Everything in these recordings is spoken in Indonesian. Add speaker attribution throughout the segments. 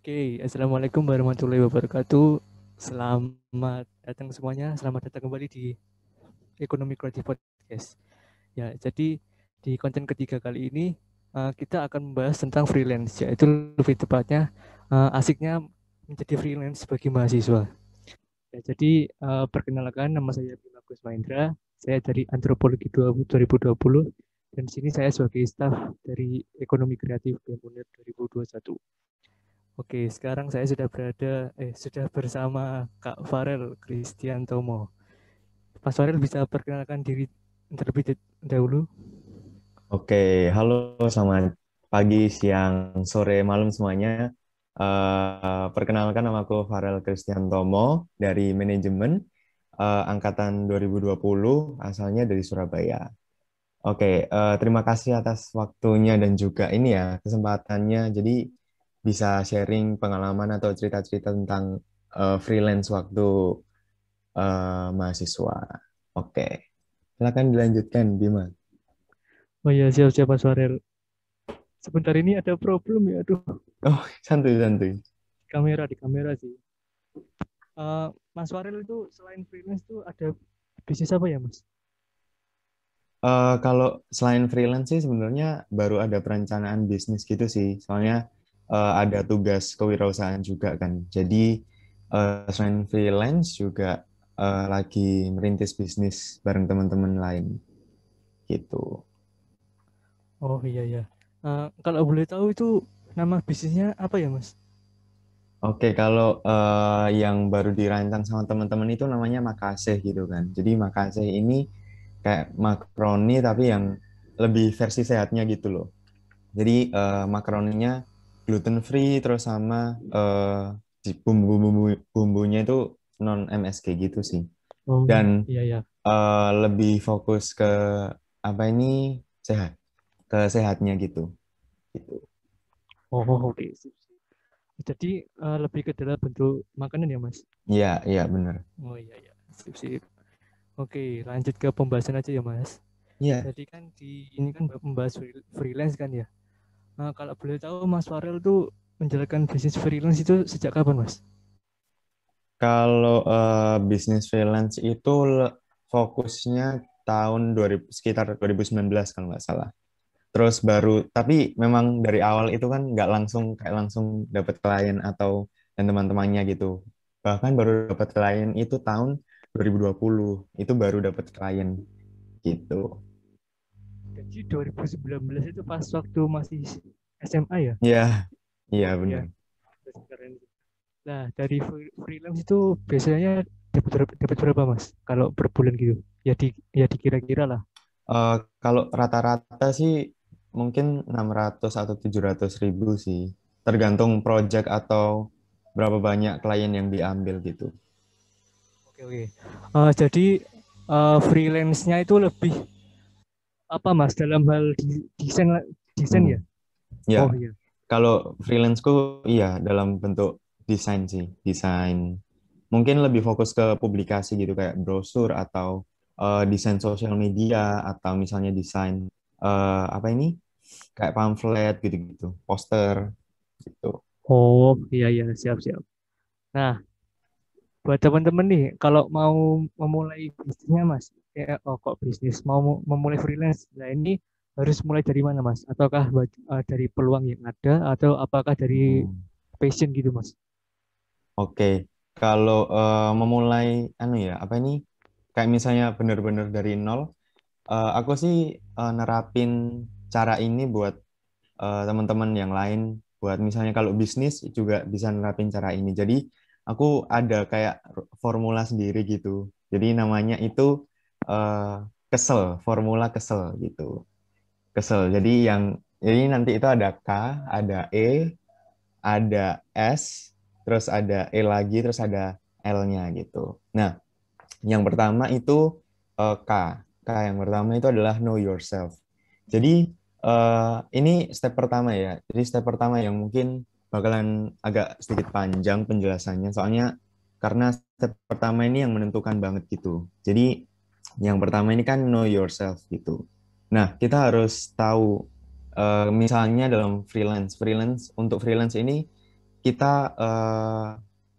Speaker 1: Oke, Assalamualaikum warahmatullahi wabarakatuh. Selamat datang semuanya, selamat datang kembali di Ekonomi Kreatif Podcast. Ya, jadi di konten ketiga kali ini uh, kita akan membahas tentang freelance, yaitu lebih tepatnya uh, asiknya menjadi freelance bagi mahasiswa. Ya, jadi uh, perkenalkan nama saya Bima Gus Mahendra, saya dari Antropologi 2020 dan di sini saya sebagai staf dari Ekonomi Kreatif BEM 2021. Oke, sekarang saya sudah berada, eh sudah bersama Kak Farel Christian Tomo. Mas Farel bisa perkenalkan diri terlebih dahulu.
Speaker 2: Oke, halo selamat pagi, siang, sore, malam semuanya. Uh, perkenalkan nama aku Farel Christian Tomo dari manajemen uh, angkatan 2020, asalnya dari Surabaya. Oke, uh, terima kasih atas waktunya dan juga ini ya kesempatannya. Jadi bisa sharing pengalaman atau cerita-cerita tentang uh, freelance waktu uh, mahasiswa. Oke, silakan dilanjutkan, Bima.
Speaker 1: Oh ya, siap-siap Mas Farel. Sebentar ini ada problem ya, aduh.
Speaker 2: Oh, santuy-santuy.
Speaker 1: Kamera di kamera sih. Uh, Mas Farel itu selain freelance tuh ada bisnis apa ya, Mas?
Speaker 2: Uh, kalau selain freelance sih sebenarnya baru ada perencanaan bisnis gitu sih. Soalnya uh, ada tugas kewirausahaan juga kan. Jadi uh, selain freelance juga uh, lagi merintis bisnis bareng teman-teman lain gitu.
Speaker 1: Oh iya ya. Uh, kalau boleh tahu itu nama bisnisnya apa ya mas?
Speaker 2: Oke, kalau uh, yang baru dirancang sama teman-teman itu namanya makasih gitu kan. Jadi makasih ini kayak makaroni tapi yang lebih versi sehatnya gitu loh. Jadi uh, makaroninya gluten free terus sama uh, bumbu bumbu bumbunya itu non MSG gitu sih. Oh, dan iya, iya. Uh, lebih fokus ke apa ini? Sehat. Ke sehatnya gitu. Gitu.
Speaker 1: Oh oke okay. jadi uh, lebih ke dalam bentuk makanan ya mas?
Speaker 2: Iya iya benar.
Speaker 1: Oh iya iya. Sip sip. Oke lanjut ke pembahasan aja ya mas.
Speaker 2: Iya.
Speaker 1: Jadi kan di ini kan membahas freelance kan ya. Nah, kalau boleh tahu Mas Farel tuh menjalankan bisnis freelance itu sejak kapan, Mas?
Speaker 2: Kalau uh, bisnis freelance itu fokusnya tahun 2000 sekitar 2019 kalau nggak salah. Terus baru tapi memang dari awal itu kan nggak langsung kayak langsung dapat klien atau dan teman-temannya gitu. Bahkan baru dapat klien itu tahun 2020 itu baru dapat klien gitu.
Speaker 1: Jadi 2019 itu pas waktu masih SMA ya?
Speaker 2: Iya, iya benar.
Speaker 1: Ya. Nah dari freelance itu biasanya dapat dapat berapa mas? Kalau per bulan gitu? Ya di ya dikira-kira lah.
Speaker 2: Uh, kalau rata-rata sih mungkin 600 atau 700 ribu sih. Tergantung project atau berapa banyak klien yang diambil gitu.
Speaker 1: Oke oke. Uh, jadi uh, freelance-nya itu lebih apa mas dalam hal desain desain hmm. ya?
Speaker 2: Ya. Oh, iya. Kalau freelanceku iya dalam bentuk desain sih, desain. Mungkin lebih fokus ke publikasi gitu kayak brosur atau uh, desain sosial media atau misalnya desain uh, apa ini? kayak pamflet gitu-gitu, poster gitu.
Speaker 1: Oh, iya iya, siap-siap. Nah, buat teman-teman nih kalau mau memulai bisnisnya Mas, ya oh kok bisnis mau memulai freelance? Nah ini harus mulai dari mana mas? Ataukah uh, dari peluang yang ada atau apakah dari hmm. passion gitu mas?
Speaker 2: Oke. Okay. kalau uh, memulai anu ya apa ini? Kayak misalnya benar-benar dari nol uh, aku sih uh, nerapin cara ini buat uh, teman-teman yang lain. Buat misalnya kalau bisnis juga bisa nerapin cara ini. Jadi aku ada kayak formula sendiri gitu. Jadi namanya itu uh, kesel, formula kesel gitu. Kesel. Jadi yang jadi nanti itu ada K, ada E, ada S, terus ada E lagi, terus ada L-nya gitu. Nah, yang pertama itu uh, K. K yang pertama itu adalah know yourself. Jadi uh, ini step pertama ya. Jadi step pertama yang mungkin bakalan agak sedikit panjang penjelasannya, soalnya karena step pertama ini yang menentukan banget gitu. Jadi yang pertama ini kan know yourself gitu. Nah, kita harus tahu uh, misalnya dalam freelance, freelance untuk freelance ini kita uh,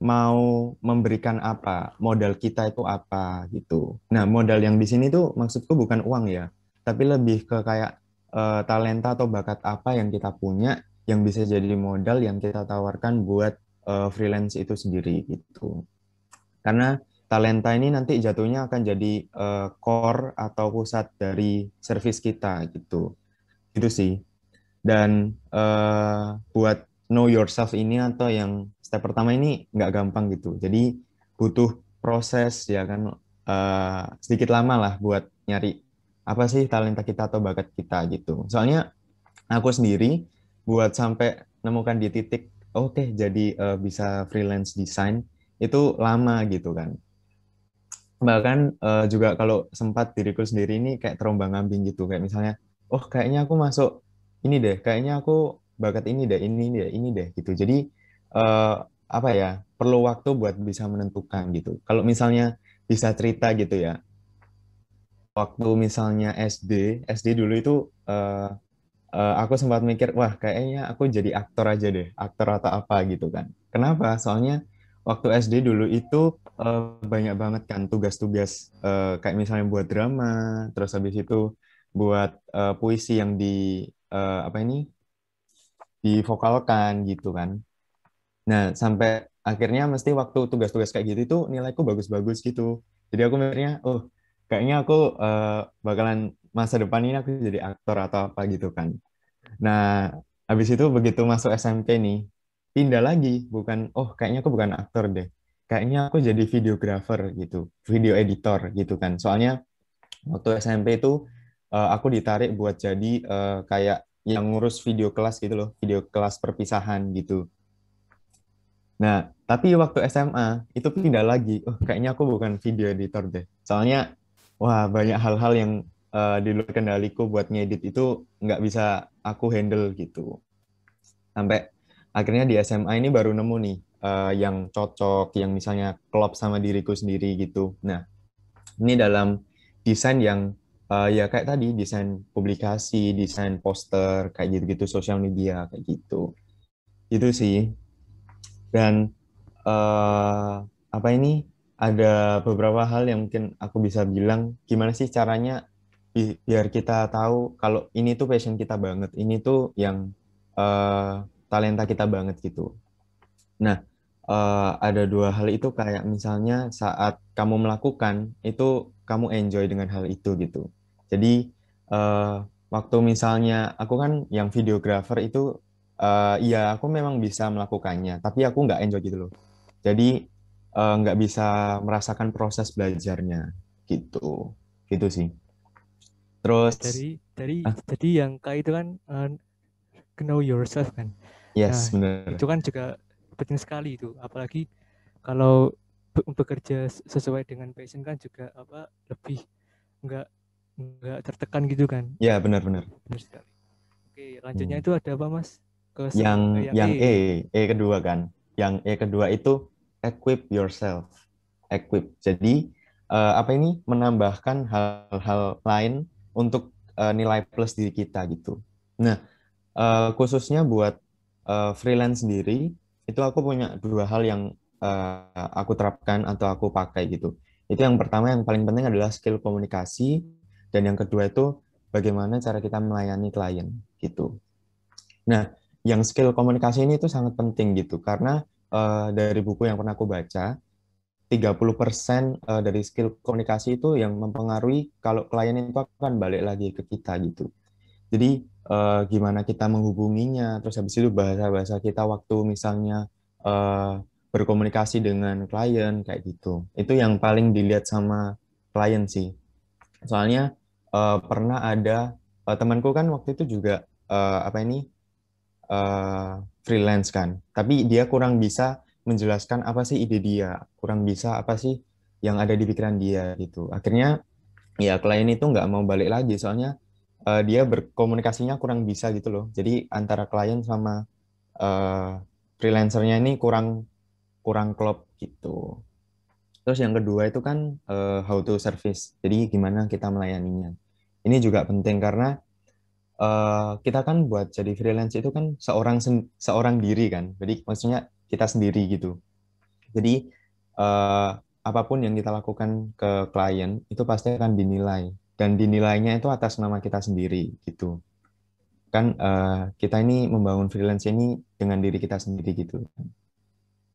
Speaker 2: mau memberikan apa, modal kita itu apa gitu. Nah, modal yang di sini tuh maksudku bukan uang ya, tapi lebih ke kayak uh, talenta atau bakat apa yang kita punya yang bisa jadi modal yang kita tawarkan buat uh, freelance itu sendiri gitu. Karena talenta ini nanti jatuhnya akan jadi uh, core atau pusat dari service kita gitu. Itu sih. Dan uh, buat know yourself ini atau yang step pertama ini nggak gampang gitu. Jadi butuh proses ya kan uh, sedikit lama lah buat nyari apa sih talenta kita atau bakat kita gitu. Soalnya aku sendiri buat sampai nemukan di titik oke okay, jadi uh, bisa freelance design itu lama gitu kan. Bahkan uh, juga kalau sempat diriku sendiri ini kayak terombang ambing gitu kayak misalnya oh kayaknya aku masuk ini deh, kayaknya aku bakat ini deh, ini deh, ini deh gitu. Jadi uh, apa ya perlu waktu buat bisa menentukan gitu. Kalau misalnya bisa cerita gitu ya, waktu misalnya SD, SD dulu itu uh, uh, aku sempat mikir, wah kayaknya aku jadi aktor aja deh, aktor atau apa gitu kan. Kenapa? Soalnya waktu SD dulu itu uh, banyak banget kan tugas-tugas uh, kayak misalnya buat drama, terus habis itu buat uh, puisi yang di uh, apa ini divokalkan gitu kan. Nah, sampai akhirnya mesti waktu tugas-tugas kayak gitu itu nilaiku bagus-bagus gitu. Jadi aku mikirnya, oh kayaknya aku uh, bakalan masa depan ini aku jadi aktor atau apa gitu kan. Nah, habis itu begitu masuk SMP nih, pindah lagi, bukan, oh kayaknya aku bukan aktor deh. Kayaknya aku jadi videografer gitu, video editor gitu kan. Soalnya waktu SMP itu uh, aku ditarik buat jadi uh, kayak yang ngurus video kelas gitu loh, video kelas perpisahan gitu. Nah, tapi waktu SMA itu pindah lagi. Oh, kayaknya aku bukan video editor deh. Soalnya, wah banyak hal-hal yang uh, di luar kendaliku buat ngedit itu nggak bisa aku handle gitu. Sampai akhirnya di SMA ini baru nemu nih uh, yang cocok, yang misalnya klop sama diriku sendiri gitu. Nah, ini dalam desain yang uh, ya kayak tadi desain publikasi, desain poster kayak gitu-gitu sosial media kayak gitu. Itu sih. Dan uh, apa ini ada beberapa hal yang mungkin aku bisa bilang gimana sih caranya bi biar kita tahu kalau ini tuh passion kita banget, ini tuh yang uh, talenta kita banget gitu. Nah, uh, ada dua hal itu kayak misalnya saat kamu melakukan itu kamu enjoy dengan hal itu gitu. Jadi uh, waktu misalnya aku kan yang videographer itu uh, ya aku memang bisa melakukannya, tapi aku nggak enjoy gitu loh. Jadi uh, nggak bisa merasakan proses belajarnya gitu, gitu sih. Terus
Speaker 1: dari dari ah? jadi yang kayak itu kan uh, know yourself kan.
Speaker 2: Yes, nah, benar.
Speaker 1: Itu kan juga penting sekali itu, apalagi kalau bekerja sesuai dengan passion kan juga apa lebih nggak nggak tertekan gitu kan?
Speaker 2: Ya benar-benar benar.
Speaker 1: Sekali. Oke lanjutnya hmm. itu ada apa mas?
Speaker 2: Ke yang yang, yang e. e e kedua kan? Yang e kedua itu equip yourself. Equip. Jadi uh, apa ini? Menambahkan hal-hal lain untuk uh, nilai plus diri kita gitu. Nah uh, khususnya buat uh, freelance sendiri itu aku punya dua hal yang uh, aku terapkan atau aku pakai gitu itu yang pertama yang paling penting adalah skill komunikasi dan yang kedua itu bagaimana cara kita melayani klien gitu. Nah, yang skill komunikasi ini itu sangat penting gitu karena uh, dari buku yang pernah aku baca 30% uh, dari skill komunikasi itu yang mempengaruhi kalau klien itu akan balik lagi ke kita gitu. Jadi uh, gimana kita menghubunginya, terus habis itu bahasa-bahasa kita waktu misalnya uh, berkomunikasi dengan klien kayak gitu. Itu yang paling dilihat sama klien sih. Soalnya uh, pernah ada uh, temanku kan waktu itu juga uh, apa ini uh, freelance kan, tapi dia kurang bisa menjelaskan apa sih ide dia, kurang bisa apa sih yang ada di pikiran dia gitu. Akhirnya ya klien itu nggak mau balik lagi soalnya uh, dia berkomunikasinya kurang bisa gitu loh. Jadi antara klien sama uh, freelancernya ini kurang kurang klop gitu. Terus yang kedua itu kan uh, how to service. Jadi gimana kita melayaninya. Ini juga penting karena uh, kita kan buat jadi freelance itu kan seorang seorang diri kan. Jadi maksudnya kita sendiri gitu. Jadi uh, apa pun yang kita lakukan ke klien itu pasti akan dinilai dan dinilainya itu atas nama kita sendiri gitu kan uh, kita ini membangun freelance ini dengan diri kita sendiri gitu.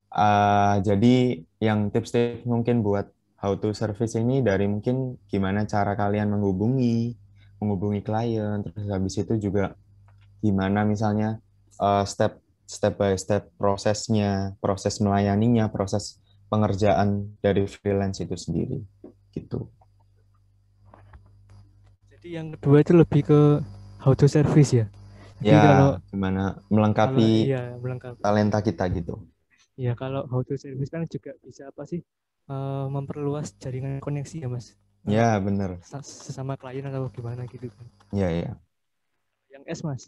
Speaker 2: Uh, jadi yang tips-tips mungkin buat how to service ini dari mungkin gimana cara kalian menghubungi, menghubungi klien, terus habis itu juga gimana misalnya uh, step step by step prosesnya, proses melayaninya, proses pengerjaan dari freelance itu sendiri gitu.
Speaker 1: Jadi yang kedua itu lebih ke how to service ya.
Speaker 2: Jadi ya, kalau gimana melengkapi,
Speaker 1: kalau, iya, melengkapi
Speaker 2: talenta kita gitu.
Speaker 1: Ya, kalau how to service kan juga bisa apa sih? Uh, memperluas jaringan koneksi ya, Mas.
Speaker 2: Ya, benar.
Speaker 1: Sesama klien atau gimana gitu kan.
Speaker 2: Iya, iya.
Speaker 1: Yang S, Mas.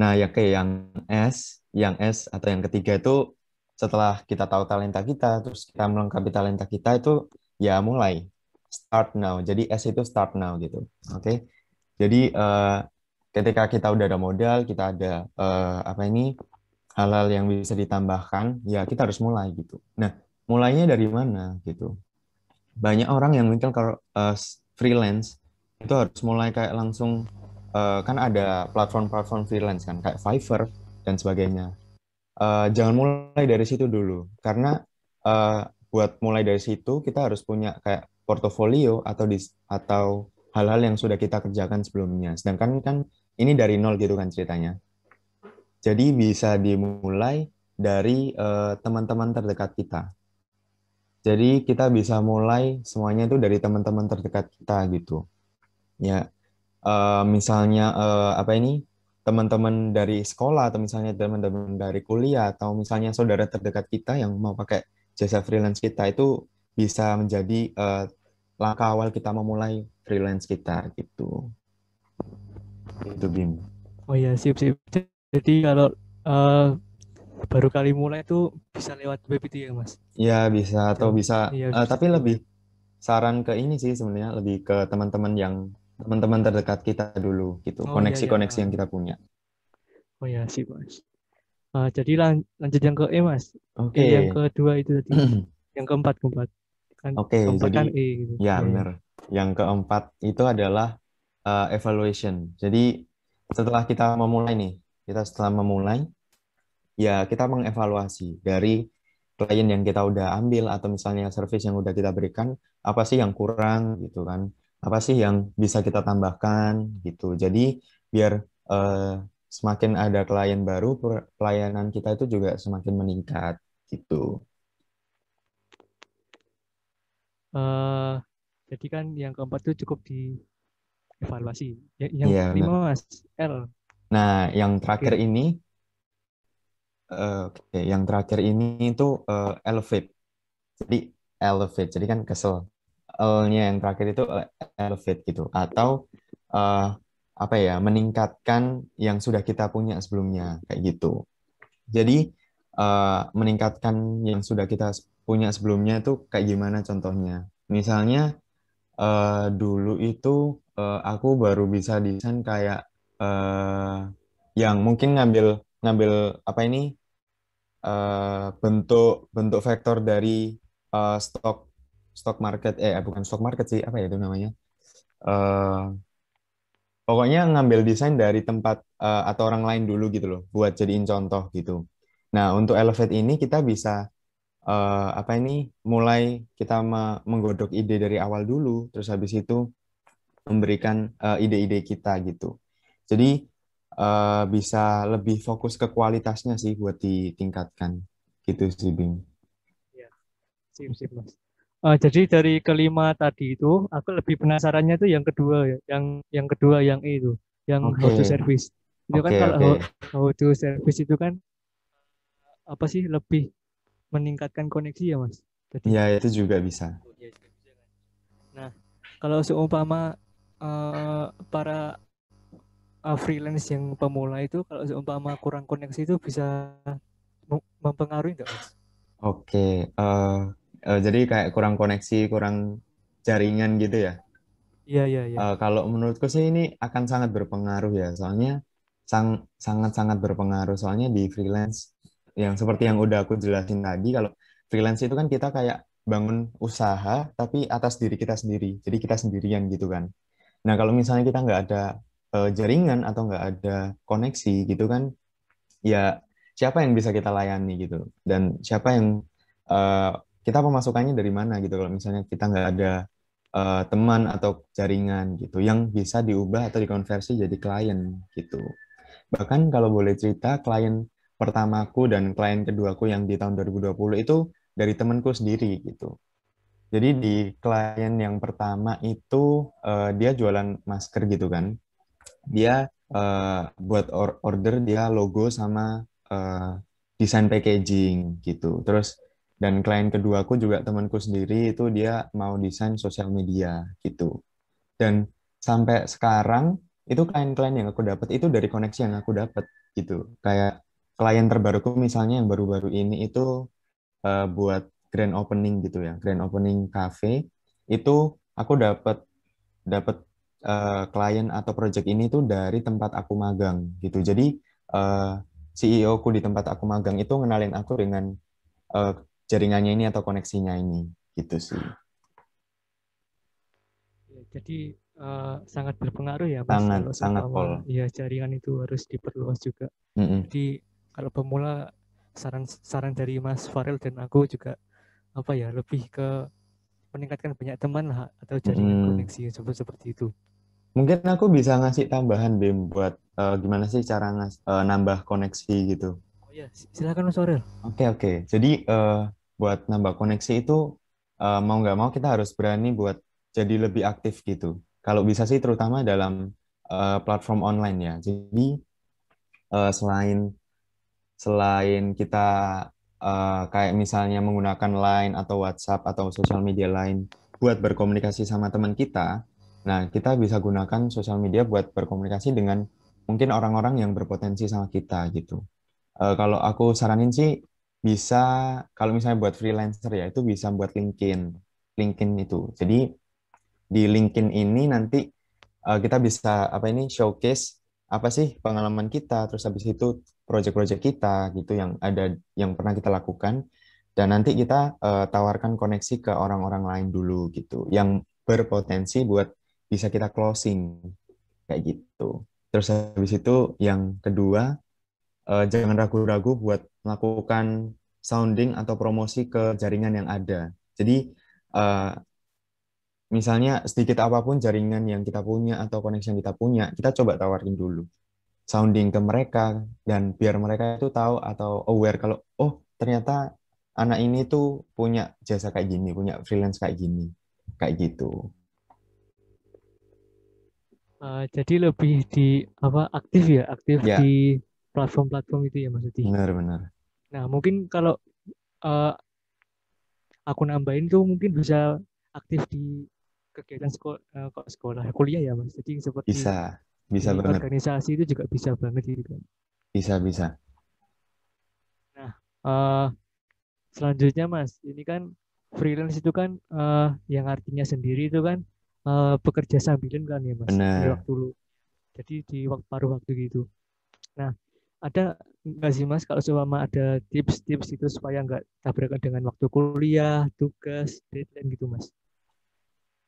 Speaker 2: Nah, ya kayak yang S, yang S atau yang ketiga itu setelah kita tahu talenta kita, terus kita melengkapi talenta kita itu ya mulai start now. Jadi S itu start now gitu. Oke. Okay? Jadi uh, ketika kita udah ada modal, kita ada uh, apa ini hal-hal yang bisa ditambahkan, ya kita harus mulai gitu. Nah, mulainya dari mana gitu? Banyak orang yang mungkin kalau uh, freelance itu harus mulai kayak langsung uh, kan ada platform-platform freelance kan kayak Fiverr dan sebagainya. Uh, jangan mulai dari situ dulu karena uh, buat mulai dari situ kita harus punya kayak portofolio atau dis atau hal-hal yang sudah kita kerjakan sebelumnya. Sedangkan kan ini dari nol gitu kan ceritanya. Jadi bisa dimulai dari eh, teman-teman uh, terdekat kita. Jadi kita bisa mulai semuanya itu dari teman-teman terdekat kita gitu. Ya, uh, misalnya uh, apa ini teman-teman dari sekolah atau misalnya teman-teman dari kuliah atau misalnya saudara terdekat kita yang mau pakai jasa freelance kita itu bisa menjadi uh, langkah awal kita memulai freelance kita gitu. Itu Bim.
Speaker 1: Oh iya, sip sip. Jadi kalau uh, baru kali mulai itu bisa lewat web itu ya, Mas?
Speaker 2: Ya, bisa atau bisa iya, uh, tapi lebih saran ke ini sih sebenarnya lebih ke teman-teman yang teman-teman terdekat kita dulu gitu, koneksi-koneksi oh, iya, iya. yang kita punya.
Speaker 1: Oh ya, sip, Mas. Uh, jadi lan lanjut yang ke E, Mas.
Speaker 2: Oke. Okay.
Speaker 1: Yang kedua itu tadi. yang keempat, keempat.
Speaker 2: Kan Oke, okay, jadi kan E gitu. Ya, benar. Yang keempat itu adalah uh, evaluation. Jadi setelah kita memulai nih, kita setelah memulai, ya kita mengevaluasi dari klien yang kita udah ambil atau misalnya service yang udah kita berikan, apa sih yang kurang gitu kan? Apa sih yang bisa kita tambahkan gitu. Jadi biar uh, semakin ada klien baru, pelayanan kita itu juga semakin meningkat gitu.
Speaker 1: Uh, jadi kan yang keempat itu cukup di evaluasi. Ya, yang yeah, kelima Mas L.
Speaker 2: Nah, yang terakhir okay. ini uh, oke, okay. yang terakhir ini itu uh, elevate. Jadi elevate. Jadi kan kesel. L-nya yang terakhir itu elevate gitu atau uh, apa ya, meningkatkan yang sudah kita punya sebelumnya kayak gitu. Jadi uh, meningkatkan yang sudah kita punya sebelumnya itu kayak gimana contohnya? Misalnya uh, dulu itu uh, aku baru bisa desain kayak uh, yang mungkin ngambil ngambil apa ini? Uh, bentuk bentuk vektor dari uh, stok stok market eh bukan stok market sih apa ya itu namanya? Uh, pokoknya ngambil desain dari tempat uh, atau orang lain dulu gitu loh buat jadiin contoh gitu. Nah untuk Elevate ini kita bisa uh, apa ini mulai kita menggodok ide dari awal dulu terus habis itu memberikan uh, ide-ide kita gitu jadi uh, bisa lebih fokus ke kualitasnya sih buat ditingkatkan gitu sih Bing.
Speaker 1: Ya, sip sip mas. Uh, jadi dari kelima tadi itu aku lebih penasarannya itu yang kedua ya, yang yang kedua yang itu, yang okay. how to service. Itu okay, kan kalau okay. how, how to service itu kan apa sih lebih meningkatkan koneksi ya mas.
Speaker 2: Iya itu juga bisa.
Speaker 1: Nah kalau seumpama uh, para uh, freelance yang pemula itu kalau seumpama kurang koneksi itu bisa mempengaruhi nggak mas?
Speaker 2: Oke, okay. uh, eh, uh, jadi kayak kurang koneksi, kurang jaringan gitu ya?
Speaker 1: Iya, iya, iya.
Speaker 2: Uh, kalau menurutku sih ini akan sangat berpengaruh ya, soalnya sang, sangat-sangat berpengaruh. Soalnya di freelance yang seperti yang udah aku jelasin tadi, kalau freelance itu kan kita kayak bangun usaha tapi atas diri kita sendiri, jadi kita sendirian gitu kan. Nah kalau misalnya kita nggak ada uh, jaringan atau nggak ada koneksi gitu kan, ya siapa yang bisa kita layani gitu, dan siapa yang uh, kita pemasukannya dari mana gitu kalau misalnya kita nggak ada uh, teman atau jaringan gitu yang bisa diubah atau dikonversi jadi klien gitu. Bahkan kalau boleh cerita klien pertamaku dan klien keduaku yang di tahun 2020 itu dari temanku sendiri gitu. Jadi di klien yang pertama itu uh, dia jualan masker gitu kan. Dia uh, buat or order dia logo sama uh, desain packaging gitu. Terus dan klien kedua aku juga temanku sendiri itu dia mau desain sosial media gitu dan sampai sekarang itu klien-klien yang aku dapat itu dari koneksi yang aku dapat gitu kayak klien terbaruku misalnya yang baru-baru ini itu uh, buat grand opening gitu ya grand opening cafe itu aku dapat dapat uh, klien atau project ini tuh dari tempat aku magang gitu jadi uh, eh, CEO ku di tempat aku magang itu ngenalin aku dengan uh, jaringannya ini atau koneksinya ini gitu sih.
Speaker 1: Ya, jadi uh, sangat berpengaruh ya
Speaker 2: mas. Sangat sangat pol.
Speaker 1: Iya jaringan itu harus diperluas juga. Mm -hmm. Jadi kalau pemula saran saran dari Mas Farel dan aku juga apa ya lebih ke meningkatkan banyak teman lah atau jaringan mm. koneksi seperti seperti itu.
Speaker 2: Mungkin aku bisa ngasih tambahan Bim buat uh, gimana sih cara ngas uh, nambah koneksi gitu.
Speaker 1: Oh ya, silakan Mas Farel.
Speaker 2: Oke okay, oke. Okay. Jadi uh, buat nambah koneksi itu uh, mau nggak mau kita harus berani buat jadi lebih aktif gitu. Kalau bisa sih terutama dalam uh, platform online ya. Jadi uh, selain selain kita uh, kayak misalnya menggunakan Line atau WhatsApp atau sosial media lain buat berkomunikasi sama teman kita, nah kita bisa gunakan sosial media buat berkomunikasi dengan mungkin orang-orang yang berpotensi sama kita gitu. Uh, kalau aku saranin sih bisa kalau misalnya buat freelancer ya itu bisa buat LinkedIn LinkedIn itu jadi di LinkedIn ini nanti uh, kita bisa apa ini showcase apa sih pengalaman kita terus habis itu project-project kita gitu yang ada yang pernah kita lakukan. Dan nanti kita uh, tawarkan koneksi ke orang-orang lain dulu gitu yang berpotensi buat bisa kita closing kayak gitu. Terus habis itu yang kedua uh, jangan ragu-ragu buat melakukan sounding atau promosi ke jaringan yang ada. Jadi uh, misalnya sedikit apa pun jaringan yang kita punya atau koneksi yang kita punya, kita coba tawarin dulu sounding ke mereka dan biar mereka itu tahu atau aware kalau oh ternyata anak ini tuh punya jasa kayak gini, punya freelance kayak gini, kayak gitu.
Speaker 1: Uh, jadi lebih di apa aktif ya, aktif ya. di platform-platform itu ya maksudnya.
Speaker 2: Benar-benar.
Speaker 1: Nah, mungkin kalau uh, aku nambahin tuh mungkin bisa aktif di kegiatan sekolah, uh, sekolah kuliah ya mas. Jadi seperti
Speaker 2: bisa bisa banget.
Speaker 1: Organisasi itu juga bisa banget gitu kan.
Speaker 2: Bisa bisa.
Speaker 1: Nah, uh, selanjutnya mas, ini kan freelance itu kan uh, yang artinya sendiri itu kan uh, bekerja sambilan kan ya mas.
Speaker 2: Benar. Di
Speaker 1: waktu lu. Jadi di waktu paruh waktu gitu. Nah, ada nggak sih mas kalau selama ada tips-tips itu supaya nggak tabrakan dengan waktu kuliah, tugas, deadline gitu mas?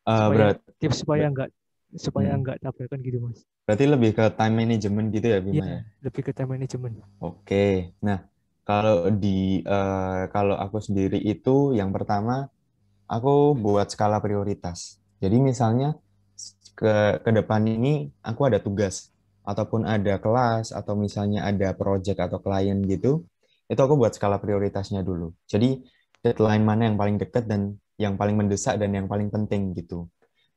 Speaker 2: Uh, berat.
Speaker 1: Tips supaya nggak supaya hmm. nggak tabrakan gitu mas?
Speaker 2: Berarti lebih ke time management gitu ya Bima
Speaker 1: iya, ya? lebih ke time management.
Speaker 2: Oke, nah kalau di uh, kalau aku sendiri itu yang pertama aku buat skala prioritas. Jadi misalnya ke ke depan ini aku ada tugas ataupun ada kelas atau misalnya ada project atau klien gitu, itu aku buat skala prioritasnya dulu. Jadi deadline mana yang paling dekat dan yang paling mendesak dan yang paling penting gitu.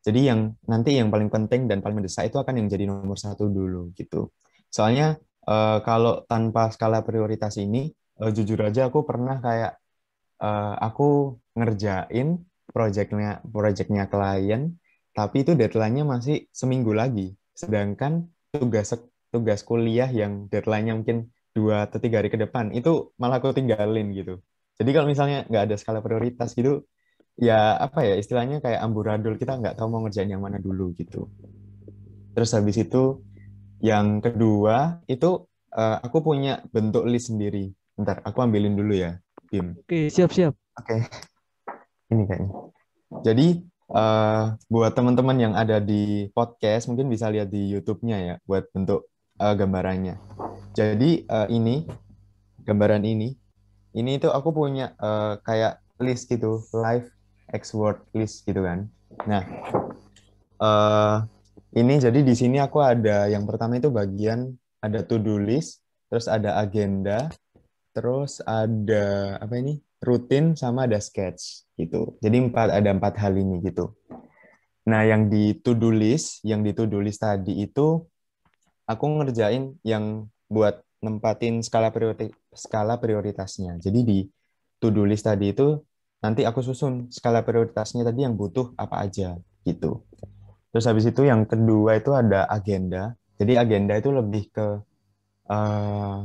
Speaker 2: Jadi yang nanti yang paling penting dan paling mendesak itu akan yang jadi nomor satu dulu gitu. Soalnya uh, kalau tanpa skala prioritas ini, uh, jujur aja aku pernah kayak uh, aku ngerjain projectnya projectnya klien, tapi itu deadline-nya masih seminggu lagi. Sedangkan tugas tugas kuliah yang deadline-nya mungkin dua atau tiga hari ke depan itu malah aku tinggalin gitu. Jadi kalau misalnya nggak ada skala prioritas gitu, ya apa ya istilahnya kayak amburadul kita nggak tahu mau ngerjain yang mana dulu gitu. Terus habis itu yang kedua itu uh, aku punya bentuk list sendiri. Bentar, aku ambilin dulu ya, Bim.
Speaker 1: Oke, siap-siap.
Speaker 2: Oke. Ini kayaknya. Jadi uh, buat teman-teman yang ada di podcast mungkin bisa lihat di YouTube-nya ya buat bentuk uh, gambarannya. Jadi uh, ini gambaran ini ini itu aku punya uh, kayak list gitu, live X word list gitu kan. Nah, uh, ini jadi di sini aku ada yang pertama itu bagian ada to do list, terus ada agenda, terus ada apa ini rutin sama ada sketch gitu. Jadi empat ada empat hal ini gitu. Nah, yang di to do list, yang di to do list tadi itu aku ngerjain yang buat nempatin skala prioritas skala prioritasnya. Jadi di to do list tadi itu nanti aku susun skala prioritasnya tadi yang butuh apa aja gitu. Terus habis itu yang kedua itu ada agenda. Jadi agenda itu lebih ke uh,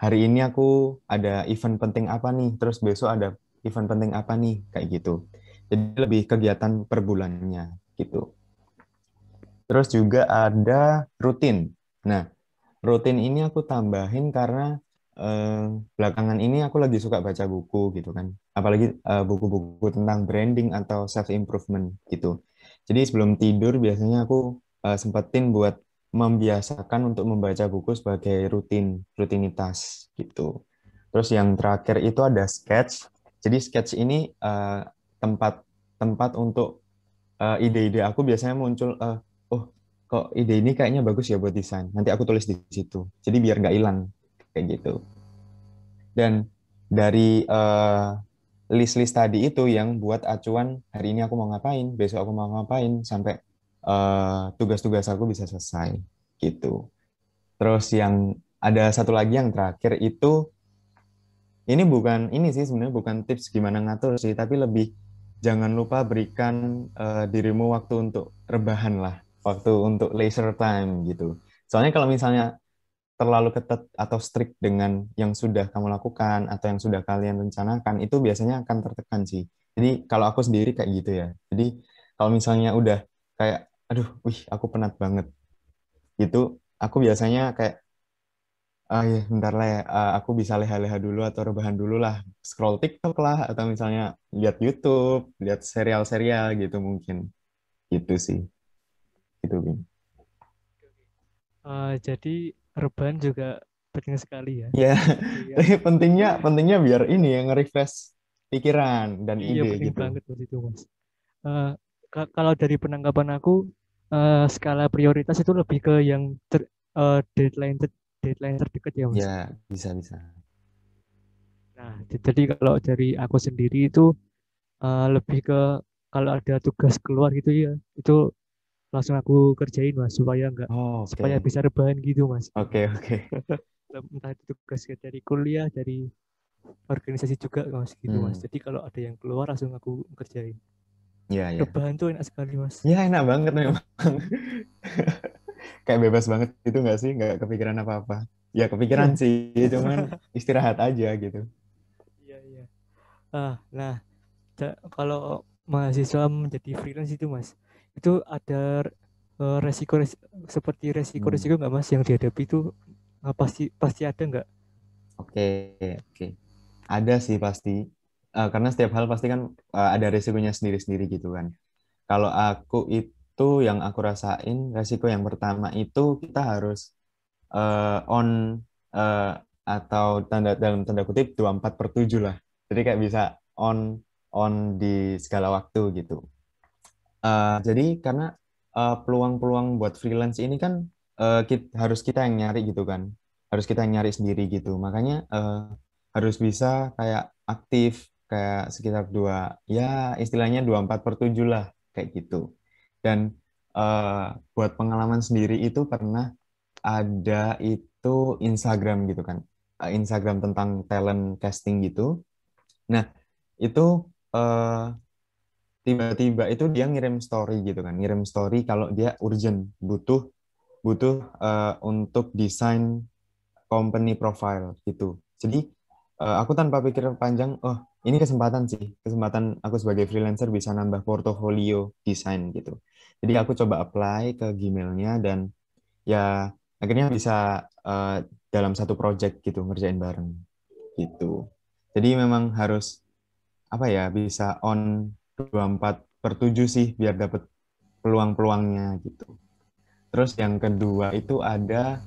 Speaker 2: hari ini aku ada event penting apa nih, terus besok ada event penting apa nih, kayak gitu. Jadi lebih kegiatan per bulannya gitu. Terus juga ada rutin. Nah, rutin ini aku tambahin karena eh, belakangan ini aku lagi suka baca buku gitu kan apalagi eh, buku-buku tentang branding atau self improvement gitu jadi sebelum tidur biasanya aku eh, sempetin buat membiasakan untuk membaca buku sebagai rutin rutinitas gitu terus yang terakhir itu ada sketch jadi sketch ini eh, tempat untuk eh, ide-ide aku biasanya muncul uh, kok ide ini kayaknya bagus ya buat desain. Nanti aku tulis di situ. Jadi biar nggak hilang kayak gitu. Dan dari uh, list-list tadi itu yang buat acuan hari ini aku mau ngapain, besok aku mau ngapain sampai uh, tugas-tugas aku bisa selesai gitu. Terus yang ada satu lagi yang terakhir itu ini bukan ini sih sebenarnya bukan tips gimana ngatur sih, tapi lebih jangan lupa berikan uh, dirimu waktu untuk rebahan lah waktu untuk leisure time gitu. Soalnya kalau misalnya terlalu ketat atau strict dengan yang sudah kamu lakukan atau yang sudah kalian rencanakan itu biasanya akan tertekan sih. Jadi kalau aku sendiri kayak gitu ya. Jadi kalau misalnya udah kayak aduh, wih aku penat banget. Gitu, aku biasanya kayak ah ya bentar lah ya, uh, aku bisa leha-leha dulu atau rebahan dulu lah. Scroll TikTok lah atau misalnya lihat YouTube, lihat serial-serial gitu mungkin. Gitu sih gitu Bim.
Speaker 1: Uh, jadi rebahan juga penting sekali ya.
Speaker 2: Iya. Yeah. pentingnya pentingnya biar ini yang refresh pikiran dan
Speaker 1: iya,
Speaker 2: ide
Speaker 1: penting
Speaker 2: gitu.
Speaker 1: banget itu mas. Uh, kalau dari penanggapan aku uh, skala prioritas itu lebih ke yang ter, uh, deadline ter, deadline terdekat ya mas.
Speaker 2: Ya bisa bisa.
Speaker 1: Nah jadi kalau dari aku sendiri itu uh, lebih ke kalau ada tugas keluar gitu ya itu langsung aku kerjain mas supaya enggak oh, okay. supaya bisa rebahan gitu mas
Speaker 2: oke okay, oke okay.
Speaker 1: entah itu tugas dari kuliah dari organisasi juga mas gitu hmm. mas jadi kalau ada yang keluar langsung aku kerjain
Speaker 2: Iya, iya.
Speaker 1: Rebahan tuh enak sekali, Mas.
Speaker 2: Iya, enak banget memang. Kayak bebas banget itu nggak sih? Nggak kepikiran apa-apa. Ya kepikiran sih, cuman istirahat aja gitu.
Speaker 1: Iya, iya. Ah, nah, kalau mahasiswa menjadi freelance itu, Mas, itu ada uh, resiko, resiko seperti resiko-resiko hmm. nggak mas yang dihadapi itu uh, pasti pasti ada nggak?
Speaker 2: Oke okay, oke okay. ada sih pasti uh, karena setiap hal pasti kan uh, ada resikonya sendiri-sendiri gitu kan. Kalau aku itu yang aku rasain resiko yang pertama itu kita harus uh, on uh, atau tanda dalam tanda kutip 24 per 7 lah. Jadi kayak bisa on on di segala waktu gitu. Uh, jadi karena uh, peluang-peluang buat freelance ini kan uh, kita, harus kita yang nyari gitu kan, harus kita yang nyari sendiri gitu. Makanya uh, harus bisa kayak aktif kayak sekitar dua ya istilahnya dua empat per tujuh lah kayak gitu. Dan uh, buat pengalaman sendiri itu pernah ada itu Instagram gitu kan, Instagram tentang talent casting gitu. Nah itu uh, tiba-tiba itu dia ngirim story gitu kan ngirim story kalau dia urgent butuh butuh uh, untuk desain company profile gitu jadi uh, aku tanpa pikir panjang oh ini kesempatan sih, kesempatan aku sebagai freelancer bisa nambah portofolio desain gitu. Jadi aku coba apply ke Gmailnya dan ya akhirnya bisa uh, dalam satu project gitu ngerjain bareng gitu. Jadi memang harus apa ya bisa on 24 per 7 sih biar dapat peluang-peluangnya gitu. Terus yang kedua itu ada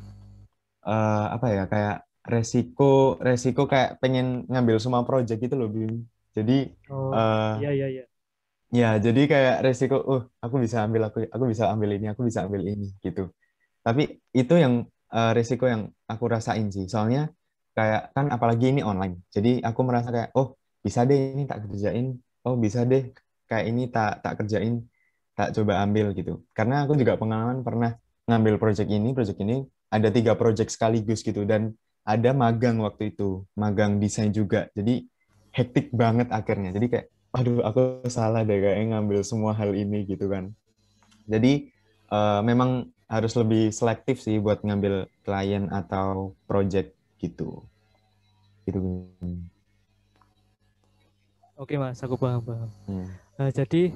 Speaker 2: uh, apa ya kayak resiko resiko kayak pengen ngambil semua project gitu loh Bim. Jadi
Speaker 1: oh, uh, iya iya iya.
Speaker 2: Ya, jadi kayak resiko, uh, aku bisa ambil aku aku bisa ambil ini, aku bisa ambil ini gitu. Tapi itu yang uh, resiko yang aku rasain sih. Soalnya kayak kan apalagi ini online. Jadi aku merasa kayak oh, bisa deh ini tak kerjain. Oh, bisa deh kayak ini tak tak kerjain, tak coba ambil gitu. Karena aku juga pengalaman pernah ngambil project ini, project ini ada tiga project sekaligus gitu dan ada magang waktu itu, magang desain juga. Jadi hektik banget akhirnya. Jadi kayak aduh aku salah deh kayak ngambil semua hal ini gitu kan. Jadi uh, memang harus lebih selektif sih buat ngambil klien atau project gitu. Gitu.
Speaker 1: Oke mas, aku paham paham. Hmm. Nah, jadi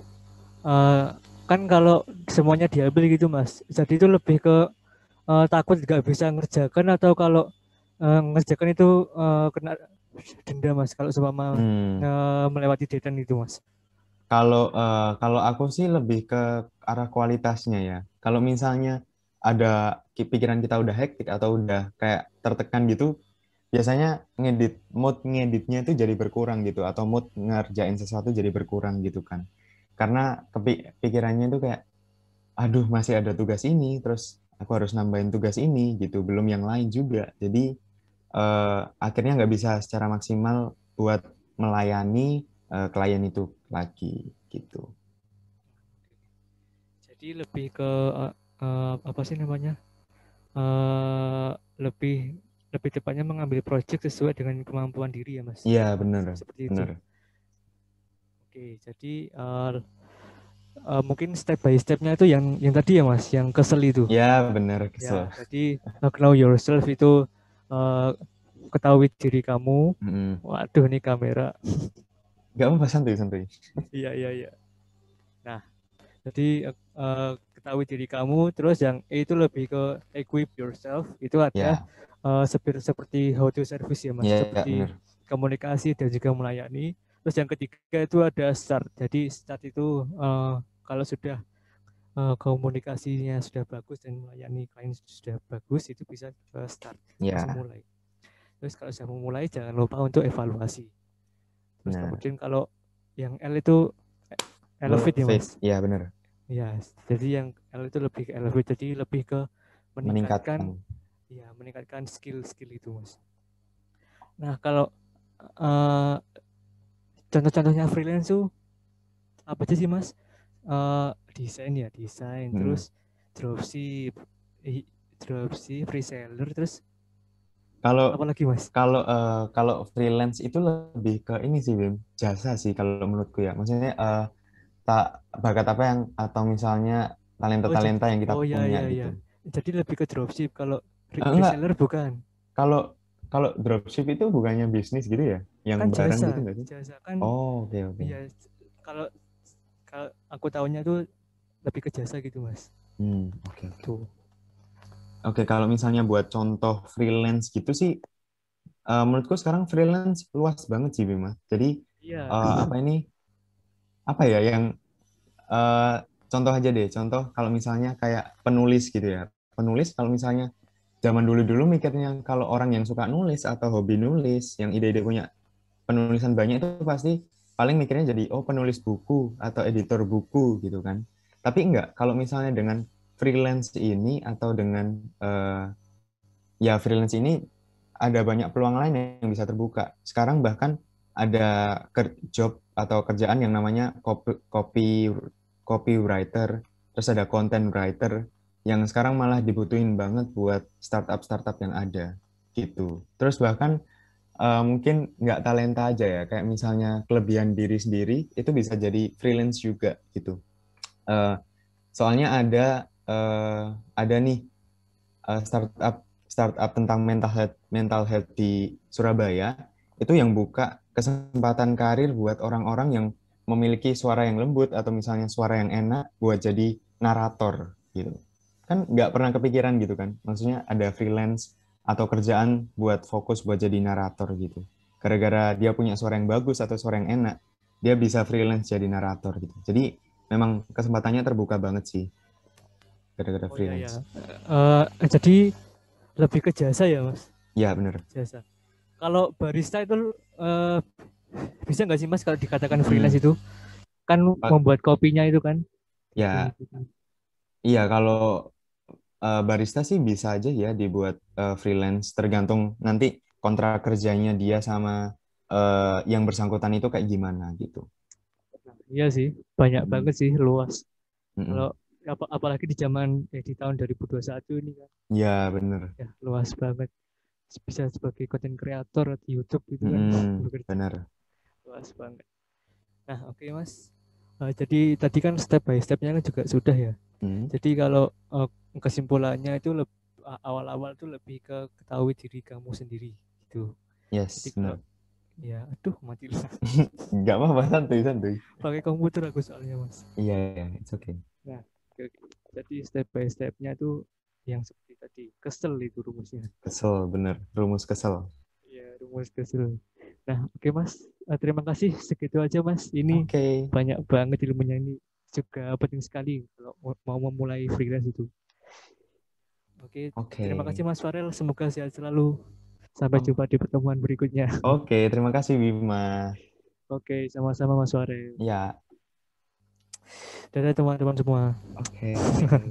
Speaker 1: uh, kan kalau semuanya diambil gitu mas, jadi itu lebih ke uh, takut nggak bisa ngerjakan atau kalau uh, ngerjakan itu uh, kena denda mas kalau seumpama hmm. uh, melewati deadline itu mas.
Speaker 2: Kalau uh, kalau aku sih lebih ke arah kualitasnya ya. Kalau misalnya ada pikiran kita udah hektik atau udah kayak tertekan gitu, biasanya ngedit mood ngeditnya itu jadi berkurang gitu atau mood ngerjain sesuatu jadi berkurang gitu kan. Karena kepikirannya itu kayak aduh masih ada tugas ini terus aku harus nambahin tugas ini gitu. Belum yang lain juga. Jadi uh, akhirnya nggak bisa secara maksimal buat melayani uh, klien itu lagi gitu.
Speaker 1: Jadi lebih ke uh, uh, apa sih namanya? Uh, lebih lebih tepatnya mengambil project sesuai dengan kemampuan diri ya mas
Speaker 2: iya benar seperti itu
Speaker 1: Oke, jadi uh, uh, mungkin step by stepnya itu yang yang tadi ya mas, yang kesel itu.
Speaker 2: Ya benar kesel.
Speaker 1: Ya, jadi know yourself itu uh, ketahui diri kamu. Mm. Waduh nih kamera.
Speaker 2: Gak apa santai santai.
Speaker 1: Iya iya iya. Nah, jadi uh, ketahui diri kamu. Terus yang E itu lebih ke equip yourself. Itu ada yeah. uh, seperti seperti how to service ya mas, yeah, seperti yeah, komunikasi dan juga melayani Terus yang ketiga itu ada start. Jadi start itu uh, kalau sudah uh, komunikasinya sudah bagus dan melayani klien sudah bagus itu bisa uh, start, yeah. mulai. Terus kalau sudah memulai jangan lupa untuk evaluasi. Terus nah. kemudian kalau yang L itu elevate ya mas?
Speaker 2: Iya benar.
Speaker 1: Iya, jadi yang L itu lebih ke elevate, jadi lebih ke meningkatkan, ya meningkatkan skill-skill itu mas. Nah kalau uh, contoh-contohnya freelance tuh apa aja sih mas uh, desain ya desain hmm. terus dropship dropship reseller terus
Speaker 2: kalau
Speaker 1: apa lagi mas
Speaker 2: kalau uh, kalau freelance itu lebih ke ini sih Bim jasa sih kalau menurutku ya maksudnya uh, tak bakat apa yang atau misalnya talenta talenta oh, yang kita oh, iya, punya iya, gitu iya.
Speaker 1: jadi lebih ke dropship kalau reseller bukan
Speaker 2: kalau kalau dropship itu bukannya bisnis gitu ya? Yang
Speaker 1: kan
Speaker 2: barang
Speaker 1: jasa,
Speaker 2: gitu nggak sih?
Speaker 1: Jasa kan.
Speaker 2: Oh, oke okay, oke. Okay.
Speaker 1: Iya, kalau kalau aku tahunya tuh lebih ke jasa gitu, Mas.
Speaker 2: Hmm, oke. Okay. Tuh. Oke, okay, kalau misalnya buat contoh freelance gitu sih uh, menurutku sekarang freelance luas banget sih, Bima. Jadi iya. uh, apa ini? Apa ya yang uh, contoh aja deh, contoh kalau misalnya kayak penulis gitu ya. Penulis kalau misalnya zaman dulu-dulu mikirnya kalau orang yang suka nulis atau hobi nulis, yang ide-ide punya penulisan banyak itu pasti paling mikirnya jadi oh penulis buku atau editor buku gitu kan. Tapi enggak, kalau misalnya dengan freelance ini atau dengan uh, ya freelance ini ada banyak peluang lain yang bisa terbuka. Sekarang bahkan ada job atau kerjaan yang namanya copy, copy copywriter, terus ada content writer, yang sekarang malah dibutuhin banget buat startup-startup yang ada gitu. Terus bahkan uh, mungkin nggak talenta aja ya, kayak misalnya kelebihan diri sendiri itu bisa jadi freelance juga gitu. Uh, soalnya ada uh, ada nih uh, startup startup tentang mental health mental health di Surabaya itu yang buka kesempatan karir buat orang-orang yang memiliki suara yang lembut atau misalnya suara yang enak buat jadi narator gitu. Kan nggak pernah kepikiran gitu kan. Maksudnya ada freelance atau kerjaan buat fokus buat jadi narator gitu. Gara-gara dia punya suara yang bagus atau suara yang enak, dia bisa freelance jadi narator gitu. Jadi memang kesempatannya terbuka banget sih gara-gara
Speaker 1: Oh iya
Speaker 2: freelance.
Speaker 1: ya. Eh, jadi lebih ke jasa ya mas?
Speaker 2: Ya bener.
Speaker 1: Jasa. Kalau barista itu eh, bisa nggak sih mas kalau dikatakan freelance itu? Kan membuat kopinya itu kan?
Speaker 2: Ya iya kalau eh, barista sih bisa aja ya dibuat eh, freelance tergantung nanti kontrak kerjanya dia sama eh, yang bersangkutan itu kayak gimana gitu.
Speaker 1: Iya sih, banyak
Speaker 2: Hmm.
Speaker 1: banget sih luas.
Speaker 2: Mm-mm.
Speaker 1: Kalau apa, apalagi di zaman eh, di tahun 2021 ini kan,
Speaker 2: Ya bener.
Speaker 1: ya luas banget. Bisa sebagai content creator di YouTube gitu kan, bekerja
Speaker 2: bener.
Speaker 1: luas banget. Nah oke mas, Eh, jadi tadi kan step by stepnya kan juga sudah ya.
Speaker 2: Mm.
Speaker 1: Jadi kalau eh, kesimpulannya itu awal-awal tuh lebih ke ketahui diri kamu sendiri gitu.
Speaker 2: Yes,
Speaker 1: Jadi kalau ya aduh mati lah.
Speaker 2: Nggak apa-apa santuy santuy.
Speaker 1: Pakai komputer aku soalnya mas.
Speaker 2: Iya, iya, it's okay.
Speaker 1: Oke. Jadi step by stepnya tuh yang seperti tadi kesel itu rumusnya.
Speaker 2: Kesel, bener. Rumus kesel.
Speaker 1: Iya rumus kesel. Nah oke mas, Eh, terima kasih segitu aja mas. Ini
Speaker 2: Oke.
Speaker 1: banyak banget ilmunya ini juga penting sekali kalau mau- memulai freelance itu. Oke,
Speaker 2: Oke.
Speaker 1: terima kasih Mas Farel. Semoga sehat selalu. Sampai
Speaker 2: Oh.
Speaker 1: jumpa di pertemuan berikutnya.
Speaker 2: Oke, terima kasih Bima.
Speaker 1: Oke, sama-sama Mas Farel.
Speaker 2: Ya,
Speaker 1: Dadah teman-teman semua.
Speaker 2: oke.